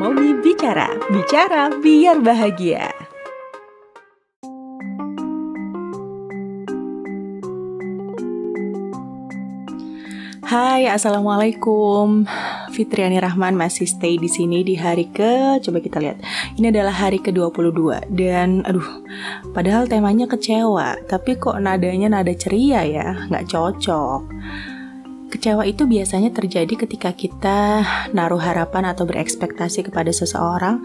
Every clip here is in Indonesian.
Momi Bicara, bicara biar bahagia. Hai, assalamualaikum. Fitriani Rahman masih stay di sini di hari ke, coba kita lihat. Ini adalah hari ke-22 dan aduh, padahal temanya kecewa, tapi kok nadanya nada ceria ya, nggak cocok. Kecewa itu biasanya terjadi ketika kita naruh harapan atau berekspektasi kepada seseorang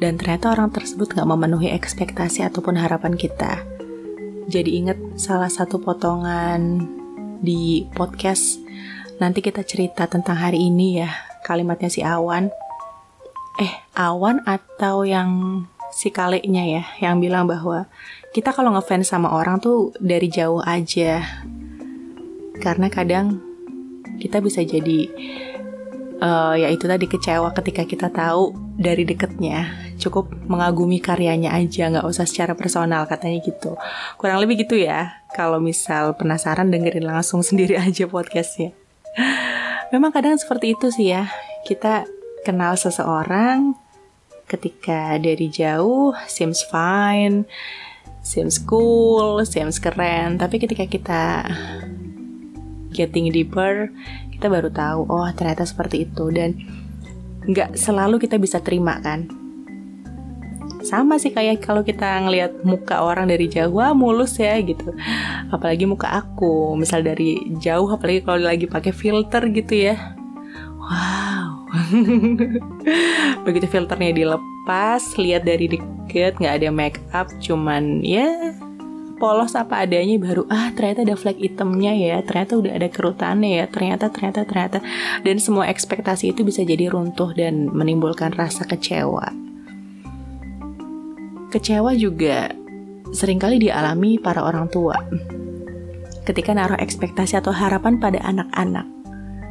dan ternyata orang tersebut nggak memenuhi ekspektasi ataupun harapan kita. Jadi ingat salah satu potongan di podcast Nanti kita cerita tentang hari ini ya. Kalimatnya si Awan. Eh, Awan atau yang si kaleknya ya, yang bilang bahwa kita kalau ngefans sama orang tuh dari jauh aja. Karena kadang kita bisa jadi uh, ya itu tadi kecewa ketika kita tahu dari deketnya. Cukup mengagumi karyanya aja nggak usah secara personal katanya gitu. Kurang lebih gitu ya kalau misal penasaran dengerin langsung sendiri aja podcastnya. Memang kadang seperti itu sih ya. Kita kenal seseorang ketika dari jauh seems fine, seems cool, seems keren, tapi ketika kita getting deeper, kita baru tahu oh ternyata seperti itu. Dan nggak selalu kita bisa terima kan? Sama sih kayak kalau kita ngelihat muka orang dari jauh wah mulus ya gitu. Apalagi muka aku misal dari jauh apalagi kalau lagi pakai filter gitu ya. Wow. Begitu filternya dilepas lihat dari deket nggak ada make up cuman ya polos apa adanya baru ah ternyata ada flek hitamnya ya ternyata udah ada kerutannya ya ternyata ternyata ternyata dan semua ekspektasi itu bisa jadi runtuh dan menimbulkan rasa kecewa Kecewa juga sering kali dialami para orang tua ketika naruh ekspektasi atau harapan pada anak-anak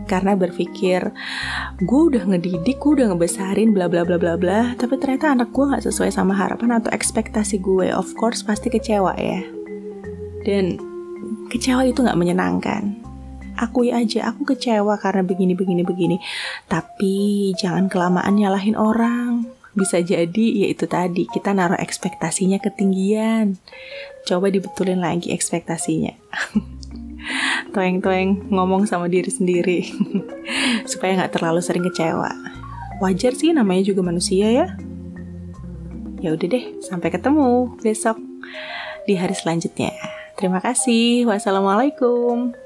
karena berpikir gue udah ngedidik, gue udah ngebesarin bla bla bla bla bla, tapi ternyata anak gue nggak sesuai sama harapan atau ekspektasi gue. Of course pasti kecewa ya. Dan kecewa itu nggak menyenangkan. Akui aja aku kecewa karena begini begini begini. Tapi jangan kelamaan nyalahin orang. Bisa jadi ya itu tadi kita naruh ekspektasinya ketinggian. Coba dibetulin lagi ekspektasinya. Toeng-toeng ngomong sama diri sendiri. Supaya nggak terlalu sering kecewa. Wajar sih namanya juga manusia ya. Ya udah deh sampai ketemu besok di hari selanjutnya terima kasih. Wassalamualaikum